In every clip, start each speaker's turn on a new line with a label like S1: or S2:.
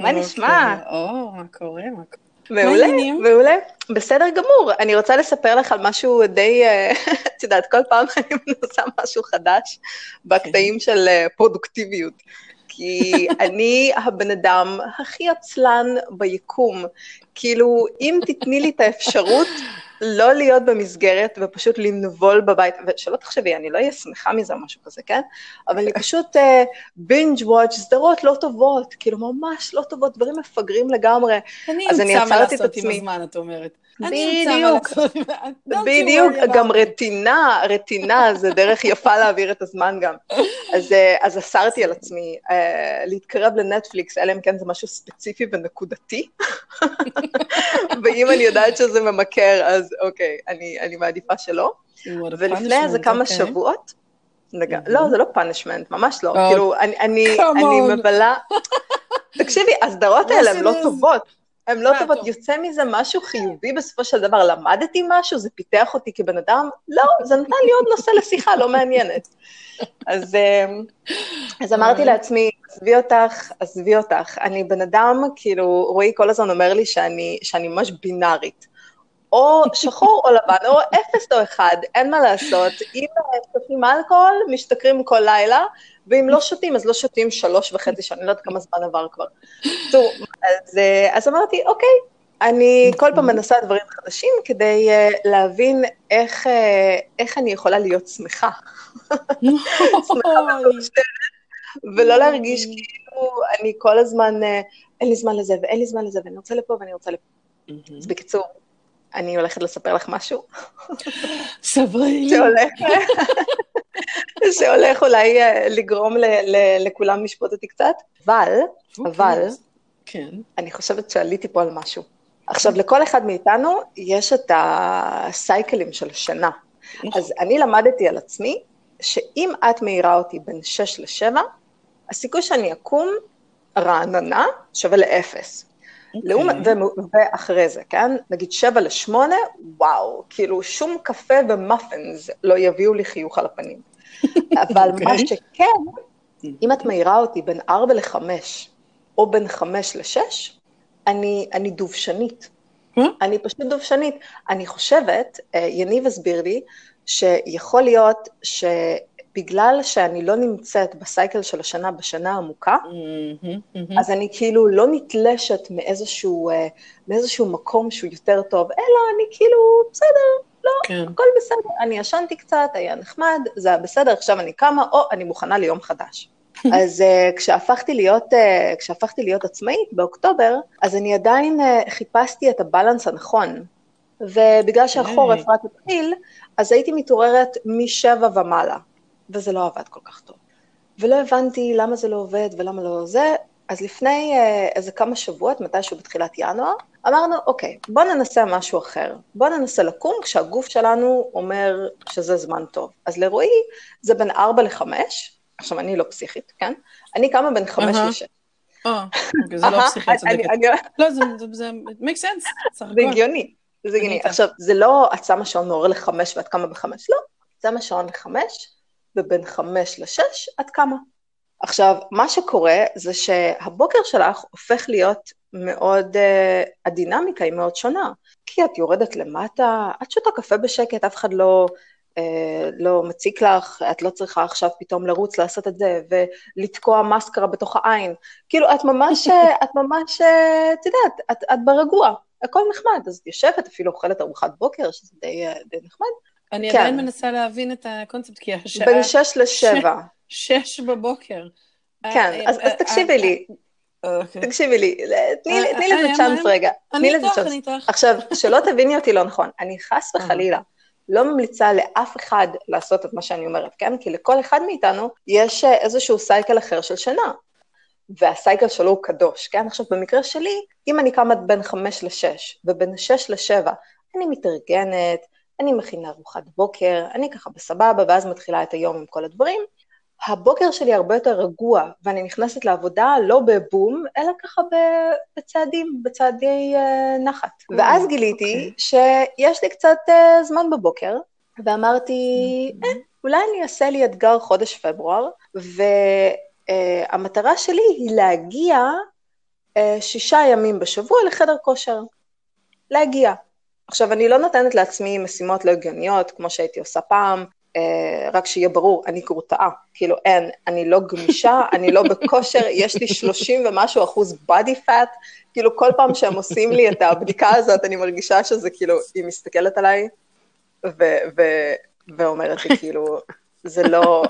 S1: מה נשמע?
S2: או, מה קורה? מה קורה?
S1: מעולה, מעולה. בסדר גמור. אני רוצה לספר לך על משהו די, אה, את יודעת, כל פעם אני מנסה משהו חדש בקטעים של אה, פרודוקטיביות. כי אני הבן אדם הכי עצלן ביקום. כאילו, אם תתני לי את האפשרות לא להיות במסגרת ופשוט לנבול בבית, ושלא תחשבי, אני לא אהיה שמחה מזה או משהו כזה, כן? אבל אני פשוט בינג' uh, וואץ', סדרות לא טובות, כאילו ממש לא טובות, דברים מפגרים לגמרי.
S2: אני אמצא מה לעשות עם הזמן, את אומרת.
S1: בדיוק, בדיוק, גם רטינה, רטינה זה דרך יפה להעביר את הזמן גם. אז, אה, אז אסרתי על עצמי uh, להתקרב לנטפליקס, אלא אם כן זה משהו ספציפי ונקודתי, ואם אני יודעת שזה ממכר, אז אוקיי, אני, אני מעדיפה שלא. ולפני איזה כמה. שבועות, mm-hmm. לא, זה לא פאנישמנט, ממש לא, oh. כאילו, אני, אני, אני מבלה... תקשיבי, הסדרות האלה הן לא טובות. הן לא טובות, יוצא מזה משהו חיובי בסופו של דבר, למדתי משהו, זה פיתח אותי כבן אדם? לא, זה נתן לי עוד נושא לשיחה לא מעניינת. אז, אמ, אז אמרתי לעצמי, עזבי אותך, עזבי אותך. אני בן אדם, כאילו, רועי כל הזמן אומר לי שאני, שאני ממש בינארית. או שחור או לבן, או אפס או אחד, אין מה לעשות. אם שותים אלכוהול, משתכרים כל לילה, ואם לא שותים, אז לא שותים שלוש וחצי שנים, אני לא יודעת כמה זמן עבר כבר. טוב, אז, אז אמרתי, אוקיי, אני כל פעם מנסה דברים חדשים כדי uh, להבין איך, uh, איך אני יכולה להיות שמחה. שמחה ולא להרגיש כאילו אני כל הזמן, uh, אין לי זמן לזה ואין לי זמן לזה ואני רוצה לפה ואני רוצה לפה. אז בקיצור, אני הולכת לספר לך משהו.
S2: סברי לי.
S1: שהולך, שהולך אולי אה, לגרום ל, ל, לכולם לשפוט אותי קצת, אבל, אוקיי. אבל, כן. אני חושבת שעליתי פה על משהו. עכשיו, לכל אחד מאיתנו יש את הסייקלים של שינה. נכון. אז אני למדתי על עצמי, שאם את מאירה אותי בין 6 ל-7, הסיכוי שאני אקום רעננה שווה לאפס. Okay. לעומת, ואחרי זה, כן? נגיד שבע לשמונה, וואו, כאילו שום קפה ומאפנס לא יביאו לי חיוך על הפנים. אבל okay. מה אוקיי. שכן, אם את מעירה אותי בין ארבע לחמש, או בין חמש לשש, אני, אני דובשנית. Hmm? אני פשוט דובשנית. אני חושבת, אה, יניב הסביר לי, שיכול להיות ש... בגלל שאני לא נמצאת בסייקל של השנה בשנה עמוקה, mm-hmm, mm-hmm. אז אני כאילו לא נתלשת מאיזשהו, אה, מאיזשהו מקום שהוא יותר טוב, אלא אני כאילו, בסדר, לא, כן. הכל בסדר. אני ישנתי קצת, היה נחמד, זה היה בסדר, עכשיו אני קמה, או אני מוכנה ליום חדש. אז uh, כשהפכתי להיות, uh, כשהפכתי להיות עצמאית באוקטובר, אז אני עדיין uh, חיפשתי את הבלנס הנכון. ובגלל שהחורף רק התחיל, אז הייתי מתעוררת משבע ומעלה. וזה לא עבד כל כך טוב. ולא הבנתי למה זה לא עובד ולמה לא זה, אז לפני אה, איזה כמה שבועות, מתישהו בתחילת ינואר, אמרנו, אוקיי, בוא ננסה משהו אחר. בוא ננסה לקום כשהגוף שלנו אומר שזה זמן טוב. אז לרועי זה בין 4 ל-5, עכשיו אני לא פסיכית, כן? אני קמה בין 5 ל-6.
S2: אה, אוקיי, זה לא פסיכית צודקת. לא, זה make sense.
S1: זה הגיוני, זה הגיוני. עכשיו, זה לא, את שמה שעון מעורר לחמש ואת קמה בחמש, לא. שמה שעון לחמש, ובין חמש לשש את קמה. עכשיו, מה שקורה זה שהבוקר שלך הופך להיות מאוד, uh, הדינמיקה היא מאוד שונה, כי את יורדת למטה, את שותה קפה בשקט, אף אחד לא, uh, לא מציק לך, את לא צריכה עכשיו פתאום לרוץ לעשות את זה ולתקוע מסקרה בתוך העין. כאילו, את ממש, את ממש, את יודעת, את, את ברגוע, הכל נחמד, אז את יושבת, אפילו אוכלת ארוחת בוקר, שזה די, די נחמד,
S2: אני כן. עדיין מנסה להבין את הקונספט, כי
S1: השעה... בין שש לשבע.
S2: שש בבוקר.
S1: כן, אה, אז, אז אה, תקשיבי אה, לי. אוקיי. תקשיבי לי, תני לזה צ'אנס רגע.
S2: אני איתך, אני איתך.
S1: עכשיו, שלא תביני אותי לא נכון, אני חס וחלילה לא ממליצה לאף אחד לעשות את מה שאני אומרת, כן? כי לכל אחד מאיתנו יש איזשהו סייקל אחר של שינה, והסייקל שלו הוא קדוש, כן? עכשיו, במקרה שלי, אם אני קמה בין חמש לשש, ובין שש לשבע, אני מתארגנת, אני מכינה ארוחת בוקר, אני ככה בסבבה, ואז מתחילה את היום עם כל הדברים. הבוקר שלי הרבה יותר רגוע, ואני נכנסת לעבודה לא בבום, אלא ככה בצעדים, בצעדי uh, נחת. Mm, ואז גיליתי okay. אוקיי. שיש לי קצת uh, זמן בבוקר, ואמרתי, mm-hmm. אה, אולי אני אעשה לי אתגר חודש פברואר, והמטרה uh, שלי היא להגיע אה, שישה ימים בשבוע לחדר כושר, להגיע. עכשיו, אני לא נותנת לעצמי משימות לא הגיוניות, כמו שהייתי עושה פעם, אה, רק שיהיה ברור, אני גרוטאה, כאילו אין, אני לא גמישה, אני לא בכושר, יש לי 30 ומשהו אחוז body fat, כאילו כל פעם שהם עושים לי את הבדיקה הזאת, אני מרגישה שזה כאילו, היא מסתכלת עליי ו- ו- ואומרת לי כאילו, זה לא,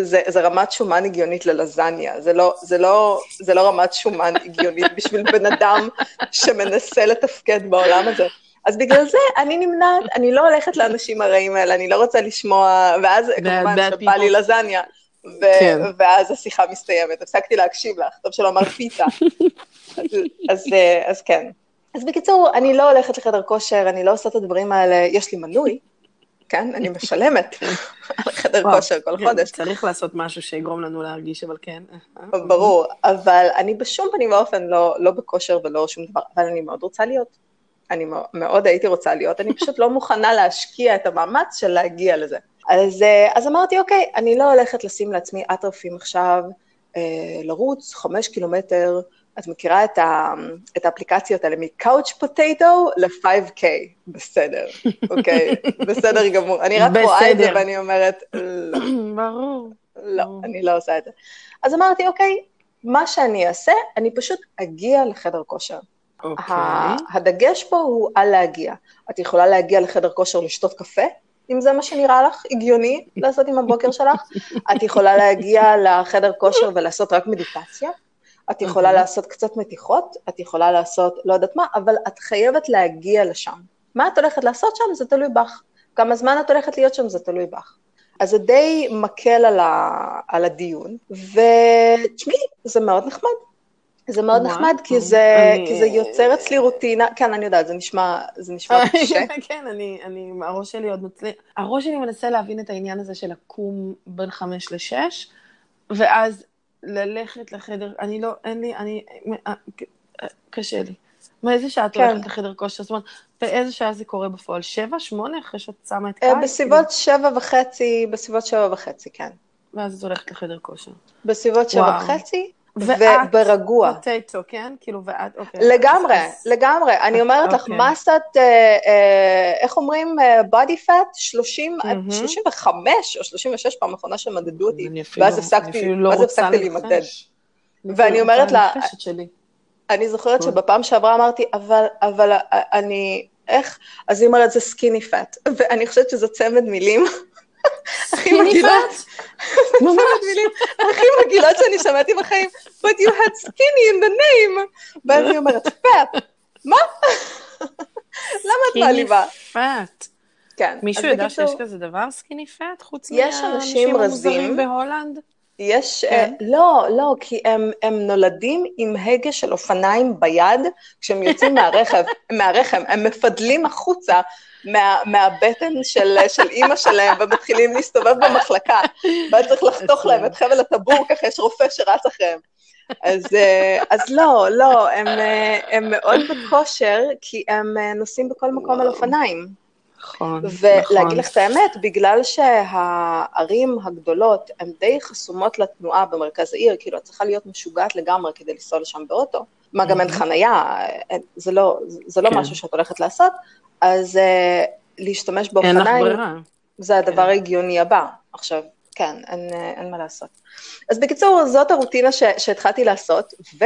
S1: זה, זה רמת שומן הגיונית ללזניה, זה לא, זה, לא, זה לא רמת שומן הגיונית בשביל בן אדם שמנסה לתפקד בעולם הזה. אז בגלל זה אני נמנעת, אני לא הולכת לאנשים הרעים האלה, אני לא רוצה לשמוע, ואז כמובן שבא לי לזניה, ו- כן. ואז השיחה מסתיימת, הפסקתי להקשיב לך, טוב שלא אמרת פיתה. אז, אז, אז כן. אז בקיצור, אני לא הולכת לחדר כושר, אני לא עושה את הדברים האלה, יש לי מנוי, כן? אני משלמת על חדר כושר כל כן, חודש.
S2: צריך לעשות משהו שיגרום לנו להרגיש, אבל כן.
S1: ברור, אבל אני בשום פנים ואופן לא, לא בכושר ולא שום דבר, אבל אני מאוד רוצה להיות. אני מאוד הייתי רוצה להיות, אני פשוט לא מוכנה להשקיע את המאמץ של להגיע לזה. אז, אה, אז אמרתי, אוקיי, אני לא הולכת לשים לעצמי אטרפים עכשיו, אה, לרוץ חמש קילומטר, את מכירה את, ה, את האפליקציות האלה מ-couch potato ל-5K, בסדר, אוקיי, בסדר גמור. אני רק בסדר. רואה את זה ואני אומרת, לא.
S2: ברור.
S1: לא, אני לא עושה את זה. אז אמרתי, אוקיי, מה שאני אעשה, אני פשוט אגיע לחדר כושר. אוקיי. הדגש פה הוא על להגיע. את יכולה להגיע לחדר כושר לשתות קפה, אם זה מה שנראה לך הגיוני לעשות עם הבוקר שלך. את יכולה להגיע לחדר כושר ולעשות רק מדיטציה. את יכולה לעשות קצת מתיחות, את יכולה לעשות לא יודעת מה, אבל את חייבת להגיע לשם. מה את הולכת לעשות שם? זה תלוי בך. כמה זמן את הולכת להיות שם? זה תלוי בך. אז זה די מקל על, ה, על הדיון, ותשמעי, זה מאוד נחמד. זה מאוד נחמד, כי זה, אני... כי זה יוצר אצלי רוטינה, כן, אני יודעת, זה נשמע, זה נשמע קשה.
S2: כן, אני, אני, הראש שלי עוד מצליח, הראש שלי מנסה להבין את העניין הזה של לקום בין חמש לשש, ואז ללכת לחדר, אני לא, אין לי, אני, אה, קשה לי. מאיזה שעה את כן. הולכת לחדר כושר? זאת אומרת, באיזה שעה זה קורה בפועל? שבע, שמונה, אחרי שאת שמה את
S1: קיץ? אה, בסביבות שבע וחצי, בסביבות שבע וחצי, כן.
S2: ואז את הולכת לחדר כושר.
S1: בסביבות שבע וחצי, וברגוע.
S2: פוטטו, כן? כאילו, ואת, אוקיי.
S1: לגמרי, לגמרי. אני אומרת לך, אוקיי. מסת, אה, אה, איך אומרים, body fat, 30, 35 או 36 פעם אחרונה שמדדו אותי, ואז הפסקתי לא להימדד. ואני אומרת לה, אני זוכרת שבפעם שעברה אמרתי, אבל, אבל אני, איך? אז היא אומרת, זה סקיני פאט. ואני חושבת שזה צמד מילים. הכי מגעילות. ממש. הכי מגעילות שאני שמעתי בחיים, but you had skinny in the name. ואז היא אומרת, fat. מה? למה את מעליבה?
S2: fat. כן. מישהו יודע שיש כזה דבר skinny fat, חוץ מהאנשים המוזרים בהולנד?
S1: יש, כן. אה, לא, לא, כי הם, הם נולדים עם הגה של אופניים ביד כשהם יוצאים מהרכב, מהרחם, הם מפדלים החוצה מה, מהבטן של, של אימא שלהם ומתחילים להסתובב במחלקה, ואז צריך לחתוך להם את חבל הטבור, ככה יש רופא שרץ אחריהם. אז, אה, אז לא, לא, הם, אה, הם מאוד בכושר, כי הם נוסעים בכל מקום על אופניים.
S2: נכון,
S1: ולהגיד נכון. לך את האמת, בגלל שהערים הגדולות הן די חסומות לתנועה במרכז העיר, כאילו את צריכה להיות משוגעת לגמרי כדי לנסוע לשם באוטו, מה גם אין חנייה, זה לא, זה לא כן. משהו שאת הולכת לעשות, אז uh, להשתמש באופניים. זה הדבר כן. ההגיוני הבא. עכשיו, כן, אין, אין מה לעשות. אז בקיצור, זאת הרוטינה ש, שהתחלתי לעשות, ו...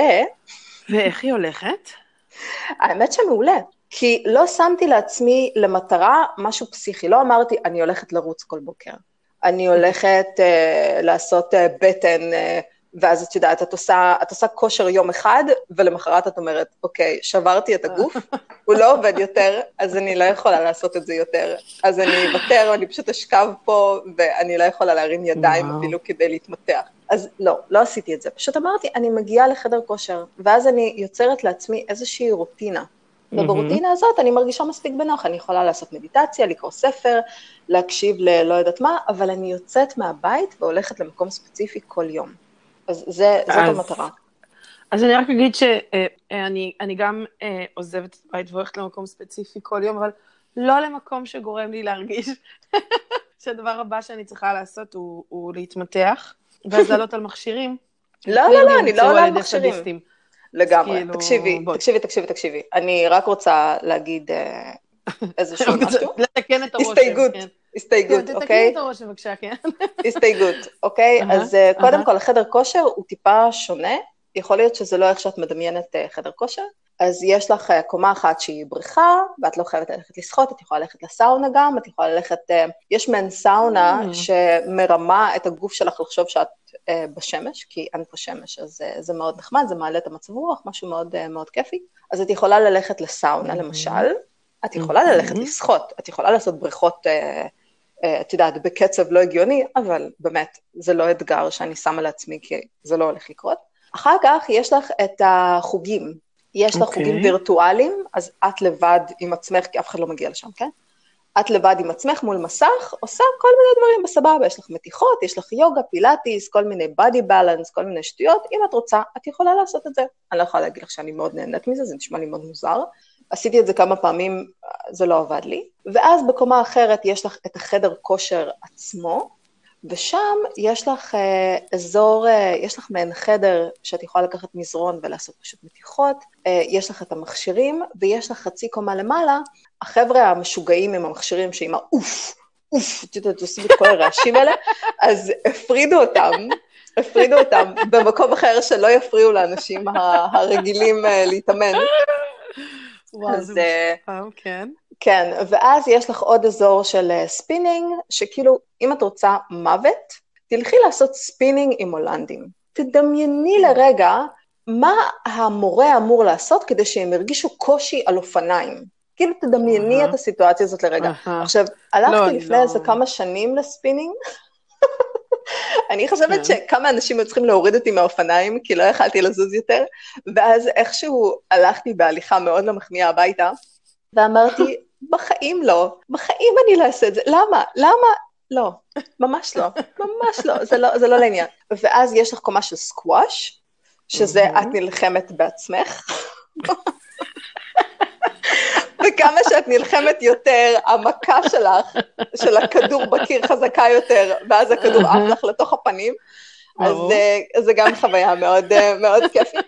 S2: ואיך היא הולכת?
S1: האמת שמעולה. כי לא שמתי לעצמי למטרה משהו פסיכי, לא אמרתי, אני הולכת לרוץ כל בוקר, אני הולכת uh, לעשות uh, בטן, uh, ואז את יודעת, את עושה, את עושה כושר יום אחד, ולמחרת את אומרת, אוקיי, שברתי את הגוף, הוא לא עובד יותר, אז אני לא יכולה לעשות את זה יותר. אז אני אוותר, אני פשוט אשכב פה, ואני לא יכולה להרים ידיים וואו. אפילו כדי להתמתח. אז לא, לא עשיתי את זה. פשוט אמרתי, אני מגיעה לחדר כושר, ואז אני יוצרת לעצמי איזושהי רוטינה. וברוטינה הזאת אני מרגישה מספיק בנוח, אני יכולה לעשות מדיטציה, לקרוא ספר, להקשיב ללא יודעת מה, אבל אני יוצאת מהבית והולכת למקום ספציפי כל יום. אז זה, זאת אז, המטרה.
S2: אז אני רק אגיד שאני אני גם אה, עוזבת את הבית והולכת למקום ספציפי כל יום, אבל לא למקום שגורם לי להרגיש שהדבר הבא שאני צריכה לעשות הוא, הוא להתמתח, ואז לעלות על מכשירים.
S1: לא, לא, לא, אני לא עולה על מכשירים. לגמרי. כאילו... תקשיבי, בוא. תקשיבי, תקשיבי, תקשיבי. אני רק רוצה להגיד אה, איזשהו משהו.
S2: לתקן את הרושם.
S1: הסתייגות, כן. הסתייגות,
S2: כן,
S1: אוקיי?
S2: תתקני את הרושם בבקשה, כן.
S1: הסתייגות, אוקיי? אז uh, קודם כל, החדר כושר הוא טיפה שונה. יכול להיות שזה לא איך שאת מדמיינת uh, חדר כושר. אז יש לך uh, קומה אחת שהיא בריכה, ואת לא חייבת ללכת לשחות, את יכולה ללכת לסאונה גם, את יכולה ללכת, uh, יש מעין סאונה mm. שמרמה את הגוף שלך לחשוב שאת uh, בשמש, כי אין פה שמש, אז זה מאוד נחמד, זה מעלה את המצב רוח, משהו מאוד, מאוד כיפי. אז את יכולה ללכת לסאונה mm. למשל, את יכולה mm-hmm. ללכת לשחות, את יכולה לעשות בריכות, את יודעת, בקצב לא הגיוני, אבל באמת, זה לא אתגר שאני שמה לעצמי, כי זה לא הולך לקרות. אחר כך יש לך את החוגים, יש לך okay. חוגים אוקיי. וירטואליים, אז את לבד עם עצמך, כי אף אחד לא מגיע לשם, כן? את לבד עם עצמך מול מסך, עושה כל מיני דברים בסבבה, יש לך מתיחות, יש לך יוגה, פילאטיס, כל מיני בדי בלנס, כל מיני שטויות, אם את רוצה, את יכולה לעשות את זה. אני לא יכולה להגיד לך שאני מאוד נהנית מזה, זה נשמע לי מאוד מוזר. עשיתי את זה כמה פעמים, זה לא עבד לי. ואז בקומה אחרת יש לך את החדר כושר עצמו, ושם יש לך אה, אזור, אה, יש לך מעין חדר שאת יכולה לקחת מזרון ולעשות פשוט מתיחות, אה, יש לך את המכשירים, ויש לך חצי קומה למעלה, החבר'ה המשוגעים עם המכשירים שעם האוף, אוף, את יודעת, עושים את כל הרעשים האלה, אז הפרידו אותם, הפרידו אותם במקום אחר שלא יפריעו לאנשים הרגילים להתאמן.
S2: וואו, זה משפעם, כן.
S1: כן, ואז יש לך עוד אזור של ספינינג, אה, שכאילו, אם את רוצה מוות, תלכי לעשות ספינינג עם הולנדים. תדמייני לרגע מה המורה אמור לעשות כדי שהם ירגישו קושי על אופניים. כאילו, תדמייני uh-huh. את הסיטואציה הזאת לרגע. Uh-huh. עכשיו, הלכתי לא, לפני לא. איזה. כמה שנים לספינינג, אני חושבת כן. שכמה אנשים היו צריכים להוריד אותי מהאופניים, כי לא יכלתי לזוז יותר, ואז איכשהו הלכתי בהליכה מאוד לא מחמיאה הביתה, ואמרתי, בחיים לא, בחיים אני לא אעשה את זה, למה? למה? לא, ממש לא, ממש לא, זה לא, זה לא לעניין. ואז יש לך קומה של סקווש, שזה את נלחמת בעצמך. וכמה שאת נלחמת יותר, המכה שלך, של הכדור בקיר חזקה יותר, ואז הכדור עף לך לתוך הפנים, אז uh, זה גם חוויה מאוד, uh, מאוד כיפית.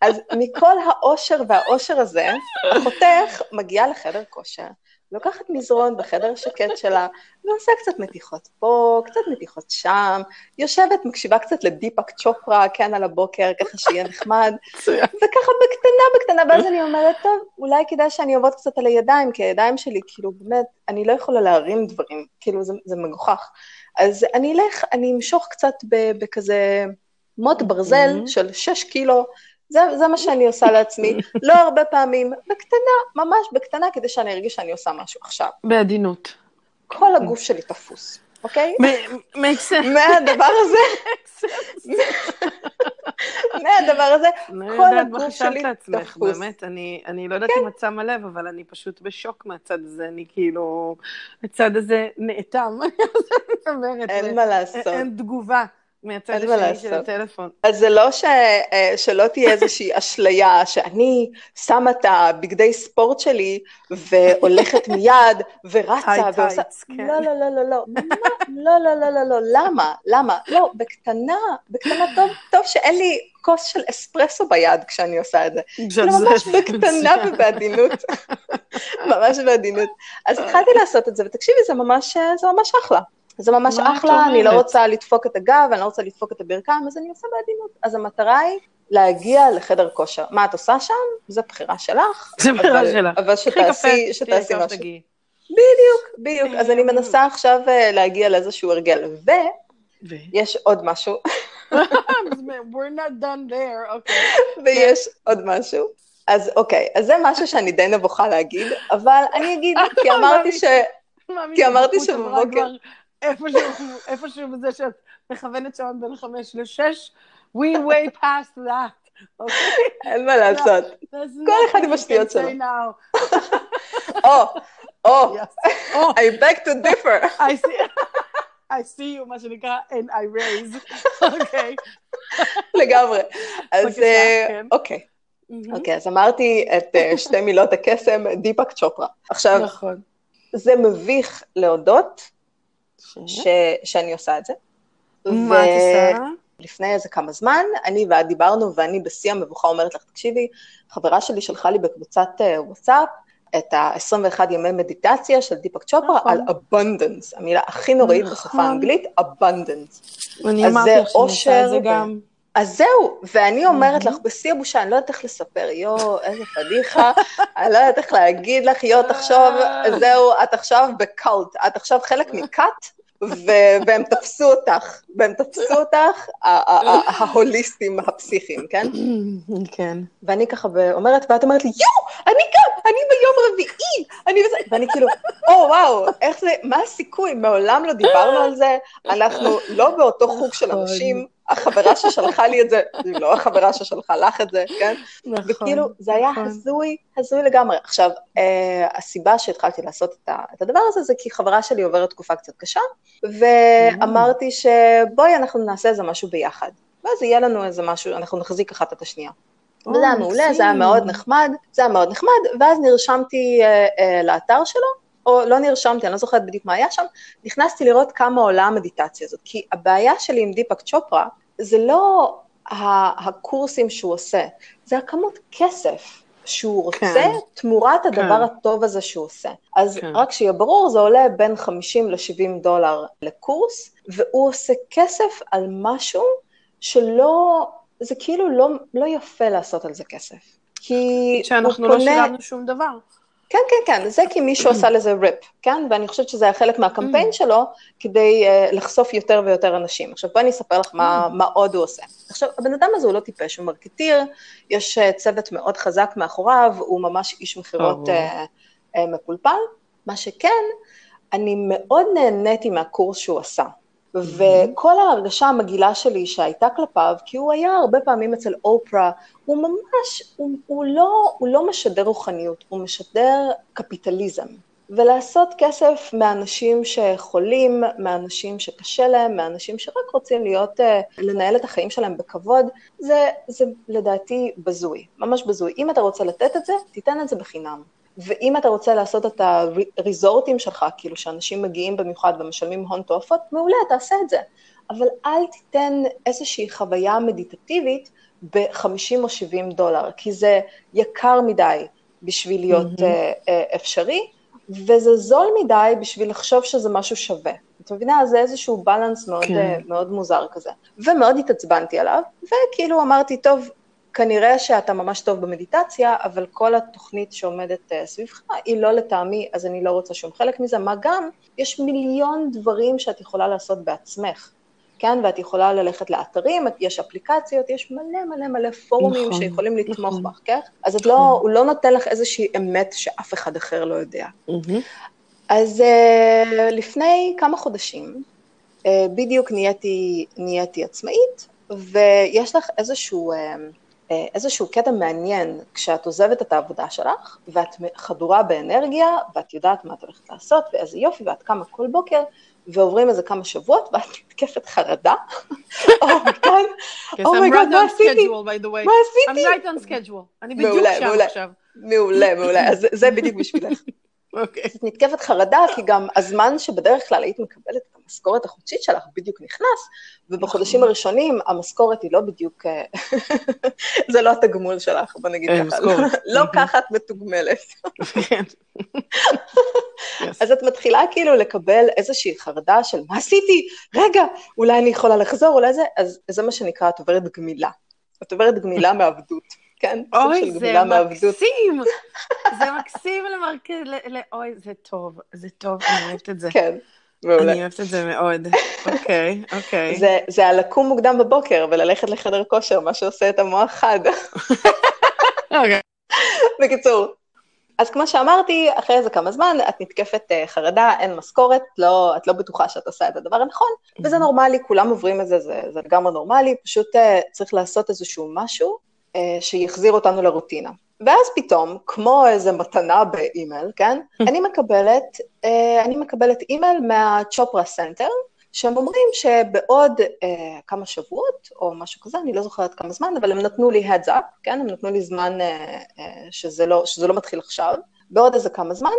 S1: אז מכל האושר והאושר הזה, אחותך מגיעה לחדר כושר, לוקחת מזרון בחדר שקט שלה, ועושה קצת מתיחות פה, קצת מתיחות שם, יושבת, מקשיבה קצת לדיפאק צ'ופרה, כן, על הבוקר, ככה שיהיה נחמד, וככה בקטנה, בקטנה, ואז אני אומרת, טוב, אולי כדאי שאני אעבוד קצת על הידיים, כי הידיים שלי, כאילו, באמת, אני לא יכולה להרים דברים, כאילו, זה, זה מגוחך. אז אני אלך, אני אמשוך קצת בכזה מוט ברזל mm-hmm. של 6 קילו, זה, זה מה שאני עושה לעצמי, לא הרבה פעמים, בקטנה, ממש בקטנה, כדי שאני ארגיש שאני עושה משהו עכשיו.
S2: בעדינות.
S1: כל הגוף שלי תפוס, אוקיי?
S2: sense.
S1: מהדבר הזה, מהדבר הזה, כל הגוף שלי תפוס.
S2: באמת, אני, אני לא יודעת כן. אם את שמה לב, אבל אני פשוט בשוק מהצד הזה, אני כאילו, הצד הזה נאטם.
S1: אין מה לעשות.
S2: אין תגובה. מהצד השני של הטלפון.
S1: אז זה לא ש, אה, שלא תהיה איזושהי אשליה שאני שמה את הבגדי ספורט שלי והולכת מיד ורצה ועושה... כן. לא, לא, לא, לא, לא. לא, לא, לא, לא, לא, למה? למה? לא, בקטנה, בקטנה טוב, טוב שאין לי כוס של אספרסו ביד כשאני עושה את זה. כאילו ממש בקטנה ובעדינות. ממש בעדינות. אז התחלתי לעשות את זה, ותקשיבי, זה ממש, זה ממש אחלה. זה ממש אחלה, אני לא רוצה לדפוק את הגב, אני לא רוצה לדפוק את הברכיים, אז אני עושה בעדינות. אז המטרה היא להגיע לחדר כושר. מה את עושה שם? זו בחירה שלך.
S2: זו בחירה שלך.
S1: אבל שתעשי, שתעשי משהו. בדיוק, בדיוק. אז אני מנסה עכשיו אה, להגיע לאיזשהו הרגל. ויש עוד משהו.
S2: We're not done there, אוקיי.
S1: ויש עוד משהו. אז אוקיי, אז זה משהו שאני די נבוכה להגיד, אבל אני אגיד, כי אמרתי ש... כי אמרתי שבבוקר...
S2: איפשהו בזה שאת מכוונת שעון בין חמש לשש, we way past that. אוקיי?
S1: אין מה לעשות. כל אחד עם השטויות שלו. או, או, I beg to differ.
S2: I see you, מה שנקרא, and I raise. אוקיי.
S1: לגמרי. אז אה, כן. אוקיי. אוקיי, אז אמרתי את אה, שתי מילות הקסם, דיפאק צ'ופרה. עכשיו, נכון. זה מביך להודות ש... שאני עושה את זה.
S2: מה את עושה?
S1: לפני איזה כמה זמן, אני ואת דיברנו, ואני בשיא המבוכה אומרת לך, תקשיבי, חברה שלי שלחה לי בקבוצת אה, וואטסאפ את ה-21 ימי מדיטציה של דיפק צ'ופרה נכון. על abundance, המילה הכי נוראית נכון. בשפה האנגלית, abundance.
S2: אני אמרתי לך שאני עושה את זה גם.
S1: אז זהו, ואני אומרת לך, בשיא הבושה, אני לא יודעת איך לספר, יואו, איזה פדיחה, אני לא יודעת איך להגיד לך, יואו, תחשוב, זהו, את עכשיו בקאלט, את עכשיו חלק מכת, והם תפסו אותך, והם תפסו אותך, ההוליסטים הפסיכיים, כן?
S2: כן.
S1: ואני ככה אומרת, ואת אומרת לי, יואו, אני כאן, אני ביום רביעי, אני וזה, ואני כאילו, או וואו, איך זה, מה הסיכוי, מעולם לא דיברנו על זה, אנחנו לא באותו חוג של נכון. אנשים, החברה ששלחה לי את זה, היא לא החברה ששלחה לך את זה, כן? נכון, וכאילו, זה היה נכון. הזוי, הזוי לגמרי. עכשיו, אה, הסיבה שהתחלתי לעשות את, את הדבר הזה, זה כי חברה שלי עוברת תקופה קצת קשה, ואמרתי שבואי אנחנו נעשה איזה משהו ביחד. ואז יהיה לנו איזה משהו, אנחנו נחזיק אחת את השנייה. וזה היה מעולה, זה היה מאוד נחמד, זה היה מאוד נחמד, ואז נרשמתי אה, אה, לאתר שלו, או לא נרשמתי, אני לא זוכרת בדיוק מה היה שם, נכנסתי לראות כמה עולה המדיטציה הזאת, כי הבעיה שלי עם דיפק צ'ופרה, זה לא הקורסים שהוא עושה, זה הכמות כסף שהוא רוצה כן. תמורת הדבר כן. הטוב הזה שהוא עושה. אז כן. רק שיהיה ברור, זה עולה בין 50 ל-70 דולר לקורס, והוא עושה כסף על משהו שלא, זה כאילו לא, לא יפה לעשות על זה כסף.
S2: כי שאנחנו לא. שילמנו שום דבר.
S1: כן, כן, כן, זה כי מישהו עשה לזה ריפ, כן? ואני חושבת שזה היה חלק מהקמפיין. שלו, כדי uh, לחשוף יותר ויותר אנשים. עכשיו, בואי אני אספר לך מה. מה עוד הוא עושה. עכשיו, הבן אדם הזה הוא לא טיפש, הוא מרקטיר, יש uh, צוות מאוד חזק מאחוריו, הוא ממש איש מכירות uh, uh, מפולפל. מה שכן, אני מאוד נהניתי מהקורס שהוא עשה. וכל ההרגשה המגעילה שלי שהייתה כלפיו, כי הוא היה הרבה פעמים אצל אופרה, הוא ממש, הוא, הוא, לא, הוא לא משדר רוחניות, הוא משדר קפיטליזם. ולעשות כסף מאנשים שחולים, מאנשים שקשה להם, מאנשים שרק רוצים להיות, אה, לנהל את החיים שלהם בכבוד, זה, זה לדעתי בזוי, ממש בזוי. אם אתה רוצה לתת את זה, תיתן את זה בחינם. ואם אתה רוצה לעשות את הריזורטים שלך, כאילו שאנשים מגיעים במיוחד ומשלמים הון תועפות, מעולה, תעשה את זה. אבל אל תיתן איזושהי חוויה מדיטטיבית ב-50 או 70 דולר, כי זה יקר מדי בשביל להיות mm-hmm. uh, uh, אפשרי, וזה זול מדי בשביל לחשוב שזה משהו שווה. את מבינה? זה איזשהו בלנס מאוד, כן. uh, מאוד מוזר כזה. ומאוד התעצבנתי עליו, וכאילו אמרתי, טוב, כנראה שאתה ממש טוב במדיטציה, אבל כל התוכנית שעומדת uh, סביבך היא לא לטעמי, אז אני לא רוצה שום חלק מזה, מה גם, יש מיליון דברים שאת יכולה לעשות בעצמך, כן? ואת יכולה ללכת לאתרים, יש אפליקציות, יש מלא מלא מלא פורומים נכון, שיכולים לתמוך נכון. בך, כן? אז את לא, נכון. לא, הוא לא נותן לך איזושהי אמת שאף אחד אחר לא יודע. אז uh, לפני כמה חודשים, uh, בדיוק נהייתי, נהייתי עצמאית, ויש לך איזשהו... אה, איזשהו קטע מעניין כשאת עוזבת את העבודה שלך, ואת חדורה באנרגיה, ואת יודעת מה את הולכת לעשות, ואיזה יופי, ואת קמה כל בוקר, ועוברים איזה כמה שבועות, ואת מתקפת חרדה.
S2: אומייגוד, מה עשיתי? מה עשיתי? I'm right on schedule. אני בדיוק שם עכשיו.
S1: מעולה, מעולה. אז זה בדיוק בשבילך. אוקיי. Okay. נתקפת חרדה, כי גם הזמן שבדרך כלל היית מקבלת את המשכורת החודשית שלך בדיוק נכנס, ובחודשים נכון. הראשונים המשכורת היא לא בדיוק, אה, זה לא התגמול שלך, בוא נגיד ככה. לא ככה את מתוגמלת. כן. אז את מתחילה כאילו לקבל איזושהי חרדה של מה עשיתי? רגע, אולי אני יכולה לחזור, אולי זה, אז זה מה שנקרא, את עוברת גמילה. את עוברת גמילה מעבדות. כן,
S2: אוי, זה מקסים, זה מקסים למרכז, אוי, זה טוב, זה טוב, אני אוהבת את זה.
S1: כן,
S2: מעולה. אני אוהבת את זה מאוד, אוקיי, אוקיי.
S1: זה, זה על לקום מוקדם בבוקר וללכת לחדר כושר, מה שעושה את המוח חד. אוקיי. בקיצור, אז כמו שאמרתי, אחרי איזה כמה זמן את נתקפת uh, חרדה, אין משכורת, לא, את לא בטוחה שאת עושה את הדבר הנכון, וזה נורמלי, כולם עוברים את זה, זה, זה לגמרי נורמלי, פשוט uh, צריך לעשות איזשהו משהו אה, שיחזיר אותנו לרוטינה. ואז פתאום, כמו איזה מתנה באימייל, כן? אני מקבלת, אה, אני מקבלת אימייל מה Chopra Center, שהם אומרים שבעוד אה, כמה שבועות, או משהו כזה, אני לא זוכרת כמה זמן, אבל הם נתנו לי heads up, כן? הם נתנו לי זמן אה, אה, שזה, לא, שזה לא מתחיל עכשיו. בעוד איזה כמה זמן,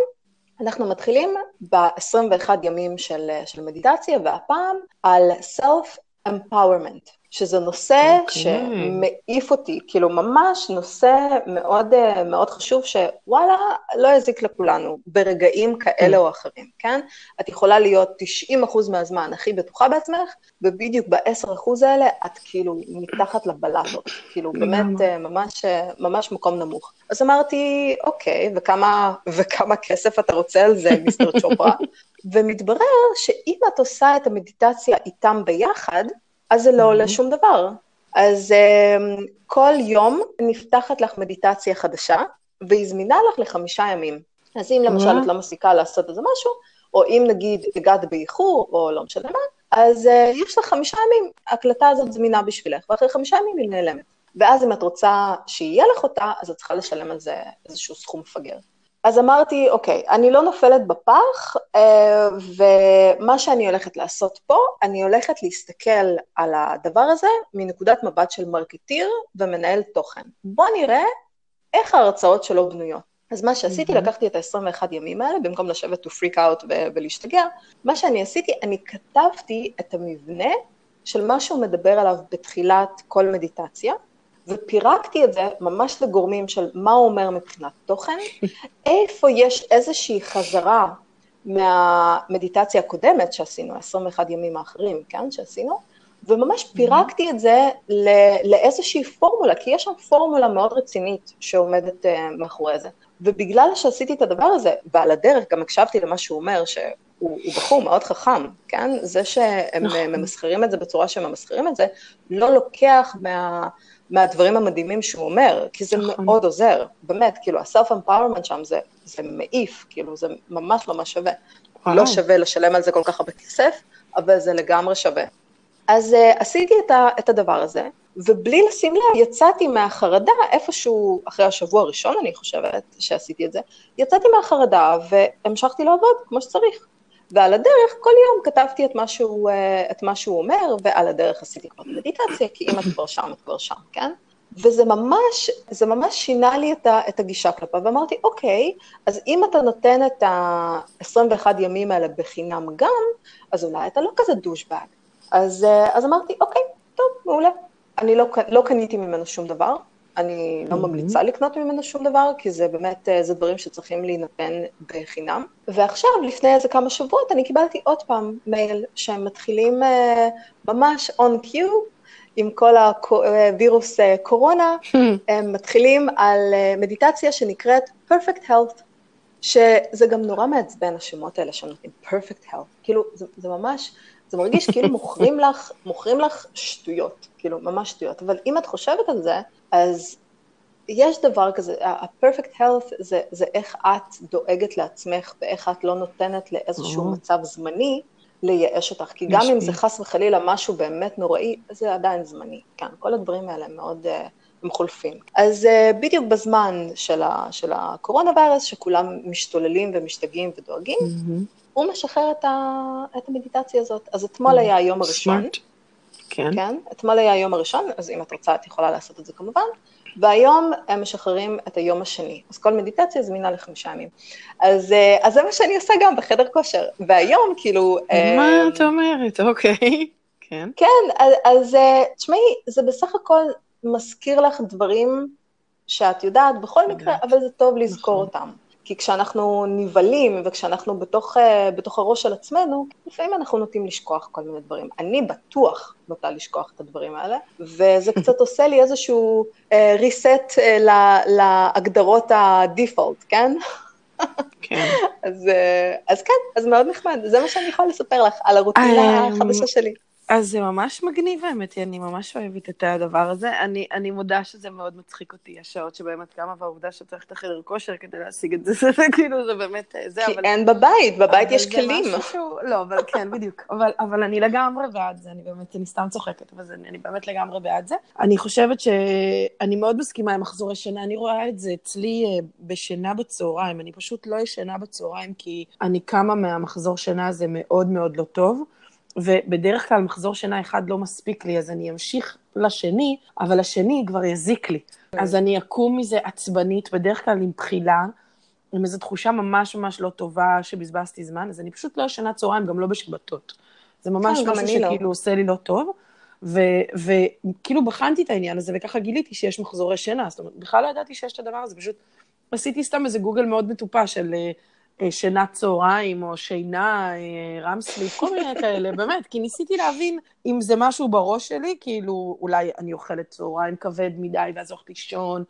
S1: אנחנו מתחילים ב-21 ימים של, של מדיטציה, והפעם על self-empowerment. שזה נושא okay. אוקיי. שמעיף אותי, כאילו ממש נושא מאוד, אה, מאוד חשוב, שוואלה, לא יזיק לכולנו ברגעים כאלה mm. או אחרים, כן? את יכולה להיות 90% מהזמן הכי בטוחה בעצמך, ובדיוק ב-10% האלה את כאילו מתחת לבלטות, כאילו באמת אה, ממש, אה, ממש מקום נמוך. אז אמרתי, אוקיי, וכמה, וכמה כסף אתה רוצה על זה, מיסטר צ'ופרה? ומתברר שאם את עושה את המדיטציה איתם ביחד, אז זה לא עולה שום דבר. אז um, כל יום נפתחת לך מדיטציה חדשה, והיא זמינה לך לחמישה ימים. אז אם למשל את לא מסיקה לעשות איזה משהו, או אם נגיד הגעת באיחור, או לא משנה מה, אז uh, יש לך חמישה ימים, ההקלטה הזאת זמינה בשבילך, ואחרי חמישה ימים היא נעלמת. ואז אם את רוצה שיהיה לך אותה, אז את צריכה לשלם על זה איזשהו סכום מפגר. אז אמרתי, אוקיי, אני לא נופלת בפח, אה, ומה שאני הולכת לעשות פה, אני הולכת להסתכל על הדבר הזה מנקודת מבט של מרקטיר ומנהל תוכן. בוא נראה איך ההרצאות שלו בנויות. אז מה שעשיתי, mm-hmm. לקחתי את ה-21 ימים האלה, במקום לשבת to freak out ולהשתגע, מה שאני עשיתי, אני כתבתי את המבנה של מה שהוא מדבר עליו בתחילת כל מדיטציה, ופירקתי את זה ממש לגורמים של מה הוא אומר מבחינת תוכן, איפה יש איזושהי חזרה מהמדיטציה הקודמת שעשינו, 21 ימים האחרים, כן, שעשינו, וממש פירקתי את זה לאיזושהי פורמולה, כי יש שם פורמולה מאוד רצינית שעומדת uh, מאחורי זה. ובגלל שעשיתי את הדבר הזה, ועל הדרך גם הקשבתי למה שהוא אומר, שהוא בחור מאוד חכם, כן? זה שהם נכון. ממסחרים את זה בצורה שהם ממסחרים את זה, לא לוקח מה... מהדברים המדהימים שהוא אומר, כי זה נכון. מאוד עוזר, באמת, כאילו, ה-self-empowerment שם זה, זה מעיף, כאילו, זה ממש ממש שווה. וואו. לא שווה לשלם על זה כל כך הרבה כסף, אבל זה לגמרי שווה. אז uh, עשיתי את, ה, את הדבר הזה, ובלי לשים לב, יצאתי מהחרדה איפשהו, אחרי השבוע הראשון, אני חושבת, שעשיתי את זה, יצאתי מהחרדה והמשכתי לעבוד כמו שצריך. ועל הדרך, כל יום כתבתי את מה שהוא, אה, את מה שהוא אומר, ועל הדרך עשיתי כבר מדיטציה, כי אם את כבר שם, את כבר שם, כן? וזה ממש, זה ממש שינה לי את, ה, את הגישה כלפיו, ואמרתי, אוקיי, אז אם אתה נותן את ה-21 ימים האלה בחינם גם, אז אולי אתה לא כזה דושבג. אז, אה, אז אמרתי, אוקיי, טוב, מעולה. אני לא, לא קניתי ממנו שום דבר, אני לא ממליצה לקנות ממנו שום דבר, כי זה באמת, אה, זה דברים שצריכים להינתן בחינם. ועכשיו, לפני איזה כמה שבועות, אני קיבלתי עוד פעם מייל שהם מתחילים uh, ממש on cue, עם כל הווירוס אה, קורונה, הם מתחילים על מדיטציה שנקראת Perfect Health, שזה גם נורא מעצבן, השמות האלה שהם נותנים Perfect Health. כאילו, זה, זה ממש, זה מרגיש כאילו מוכרים לך, מוכרים לך שטויות, כאילו, ממש שטויות. אבל אם את חושבת על זה, אז יש דבר כזה, ה-perfect health זה, זה איך את דואגת לעצמך ואיך את לא נותנת לאיזשהו mm-hmm. מצב זמני לייאש אותך, כי גם אם זה חס וחלילה משהו באמת נוראי, זה עדיין זמני, כן, כל הדברים האלה מאוד, uh, הם חולפים. אז uh, בדיוק בזמן של, ה, של הקורונה ויירס, שכולם משתוללים ומשתגעים ודואגים, mm-hmm. הוא משחרר את, ה, את המדיטציה הזאת. אז אתמול mm-hmm. היה היום הראשון. Smart. כן. כן, אתמול היה היום הראשון, אז אם את רוצה, את יכולה לעשות את זה כמובן, והיום הם משחררים את היום השני. אז כל מדיטציה זמינה לחמישה ימים. אז, אה, אז זה מה שאני עושה גם בחדר כושר. והיום, כאילו...
S2: מה אה, את אומרת? אוקיי. כן.
S1: כן, אז, אה, תשמעי, זה בסך הכל מזכיר לך דברים שאת יודעת בכל מקרה, אבל זה טוב לזכור נכון. אותם. כי כשאנחנו נבהלים וכשאנחנו בתוך, uh, בתוך הראש של עצמנו, לפעמים אנחנו נוטים לשכוח כל מיני דברים. אני בטוח נוטה לשכוח את הדברים האלה, וזה קצת עושה לי איזשהו uh, reset uh, להגדרות ה-default, כן? כן. אז, אז כן, אז מאוד נחמד, זה מה שאני יכולה לספר לך על הרוטינה החדשה שלי.
S2: אז זה ממש מגניב האמת, אני ממש אוהבת את הדבר הזה. אני, אני מודה שזה מאוד מצחיק אותי, השעות שבהם את קמה, והעובדה שצריך את החדר כושר כדי להשיג את זה, זה כאילו, זה באמת, זה,
S1: כי אבל... אין בבית, בבית יש כלים.
S2: שהוא, לא, אבל כן, בדיוק. אבל, אבל אני לגמרי בעד זה, אני באמת, אני סתם צוחקת, אבל זה, אני באמת לגמרי בעד זה. אני חושבת שאני מאוד מסכימה עם מחזורי שינה, אני רואה את זה אצלי אה, בשינה בצהריים, אני פשוט לא ישנה בצהריים, כי אני קמה מהמחזור שינה הזה מאוד מאוד לא טוב. ובדרך כלל מחזור שינה אחד לא מספיק לי, אז אני אמשיך לשני, אבל השני כבר יזיק לי. אז אני אקום מזה עצבנית, בדרך כלל עם בחילה, עם איזו תחושה ממש ממש לא טובה שבזבזתי זמן, אז אני פשוט לא ישנה צהריים, גם לא בשבתות. זה ממש כן, משהו לא. שכאילו לא. עושה לי לא טוב. וכאילו בחנתי את העניין הזה, וככה גיליתי שיש מחזורי שינה, זאת אומרת, בכלל לא ידעתי שיש את הדבר הזה, פשוט עשיתי סתם איזה גוגל מאוד מטופש של אה, שינת צהריים, או שינה, אה, REM sleep, כל מיני כאלה, באמת, כי ניסיתי להבין אם זה משהו בראש שלי, כאילו, אולי אני אוכלת צהריים כבד מדי ואז הולכת לישון,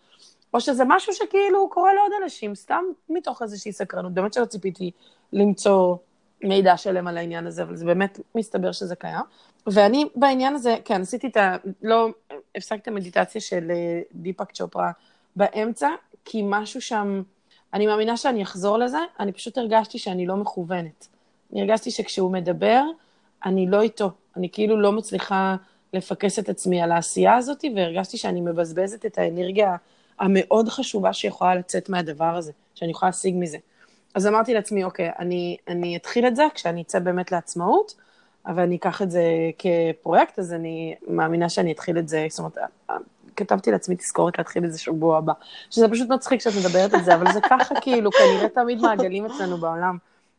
S2: או שזה משהו שכאילו קורה לעוד אנשים, סתם מתוך איזושהי סקרנות. באמת שלא ציפיתי למצוא מידע שלם על העניין הזה, אבל זה באמת מסתבר שזה קיים. ואני בעניין הזה, כן, עשיתי את ה... לא, הפסקתי את המדיטציה של אה, דיפאק צ'ופרה באמצע, כי משהו שם, אני מאמינה שאני אחזור לזה, אני פשוט הרגשתי שאני לא מכוונת. אני הרגשתי שכשהוא מדבר, אני לא איתו. אני כאילו לא מצליחה לפקס את עצמי על העשייה הזאת, והרגשתי שאני מבזבזת את האנרגיה המאוד חשובה שיכולה לצאת מהדבר הזה, שאני יכולה להשיג מזה. אז אמרתי לעצמי, אוקיי, אני, אני אתחיל את זה כשאני אצא באמת לעצמאות, אבל אני אקח את זה כפרויקט, אז אני מאמינה שאני אתחיל את זה, זאת אומרת, כתבתי לעצמי תזכורת להתחיל את זה שבוע הבא. שזה פשוט מצחיק שאת מדברת על זה, אבל זה ככה כאילו, כנראה תמיד מעגלים אצלנו בעולם.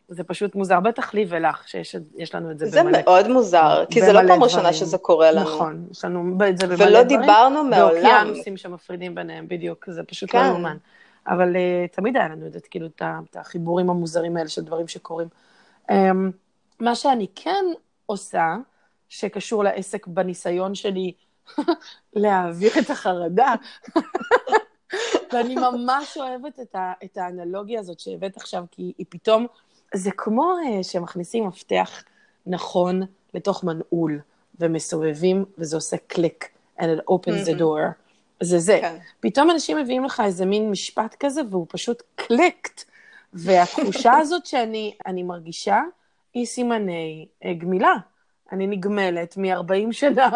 S2: זה פשוט מוזר, בטח לי ולך, שיש לנו את זה,
S1: זה במלא. זה מאוד מוזר, כי זה לא פעם ראשונה שזה קורה לנו.
S2: נכון, יש לנו את זה
S1: במלא דברים. ולא דיברנו מעולם.
S2: ואוקיינוסים שמפרידים ביניהם, בדיוק, זה פשוט לא כן. לא מאומן. אבל uh, תמיד היה לנו את זה, כאילו, את החיבורים המוזרים האלה של דברים שקורים. Um, מה שאני כן עושה, שקשור לעסק בניסיון שלי להעביר את החרדה, ואני ממש אוהבת את, ה, את האנלוגיה הזאת שהבאת עכשיו, כי היא פתאום, זה כמו uh, שמכניסים מפתח נכון לתוך מנעול, ומסובבים, וזה עושה קליק, and it opens the door. זה זה. כן. פתאום אנשים מביאים לך איזה מין משפט כזה, והוא פשוט קליקט. והתחושה הזאת שאני מרגישה, היא סימני אה, גמילה. אני נגמלת מ-40 שנה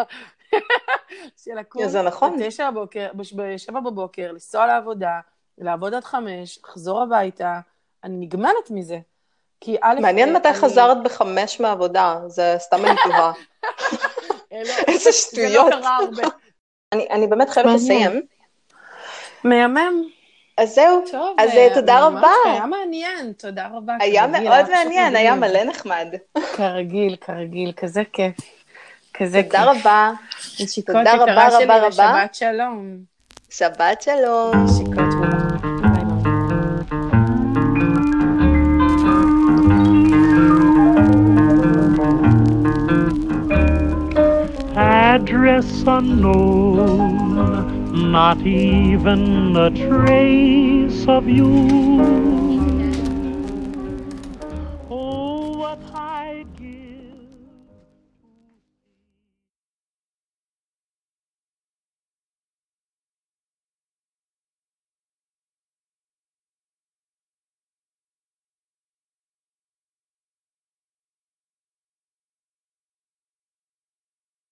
S2: של לקום.
S1: זה נכון.
S2: בתשע בבוקר, בשבע בבוקר, לנסוע לעבודה, לעבוד עד חמש, לחזור הביתה, אני נגמלת מזה. כי א'...
S1: מעניין מתי אני... חזרת בחמש מהעבודה, זה סתם אני טובה. איזה שטויות. זה לא הרבה. אני, אני באמת חייבת לסיים.
S2: מהמם.
S1: אז זהו, טוב, אז אה, תודה רבה.
S2: היה מעניין, תודה רבה.
S1: היה מאוד מעניין, היה מלא נחמד.
S2: כרגיל, כרגיל, כזה כיף. כזה
S1: כיף. תודה רבה.
S2: תודה רבה רבה רבה. שבת שלום.
S1: שבת שלום.
S2: נשיקות רבה. address unknown, not even a trace of you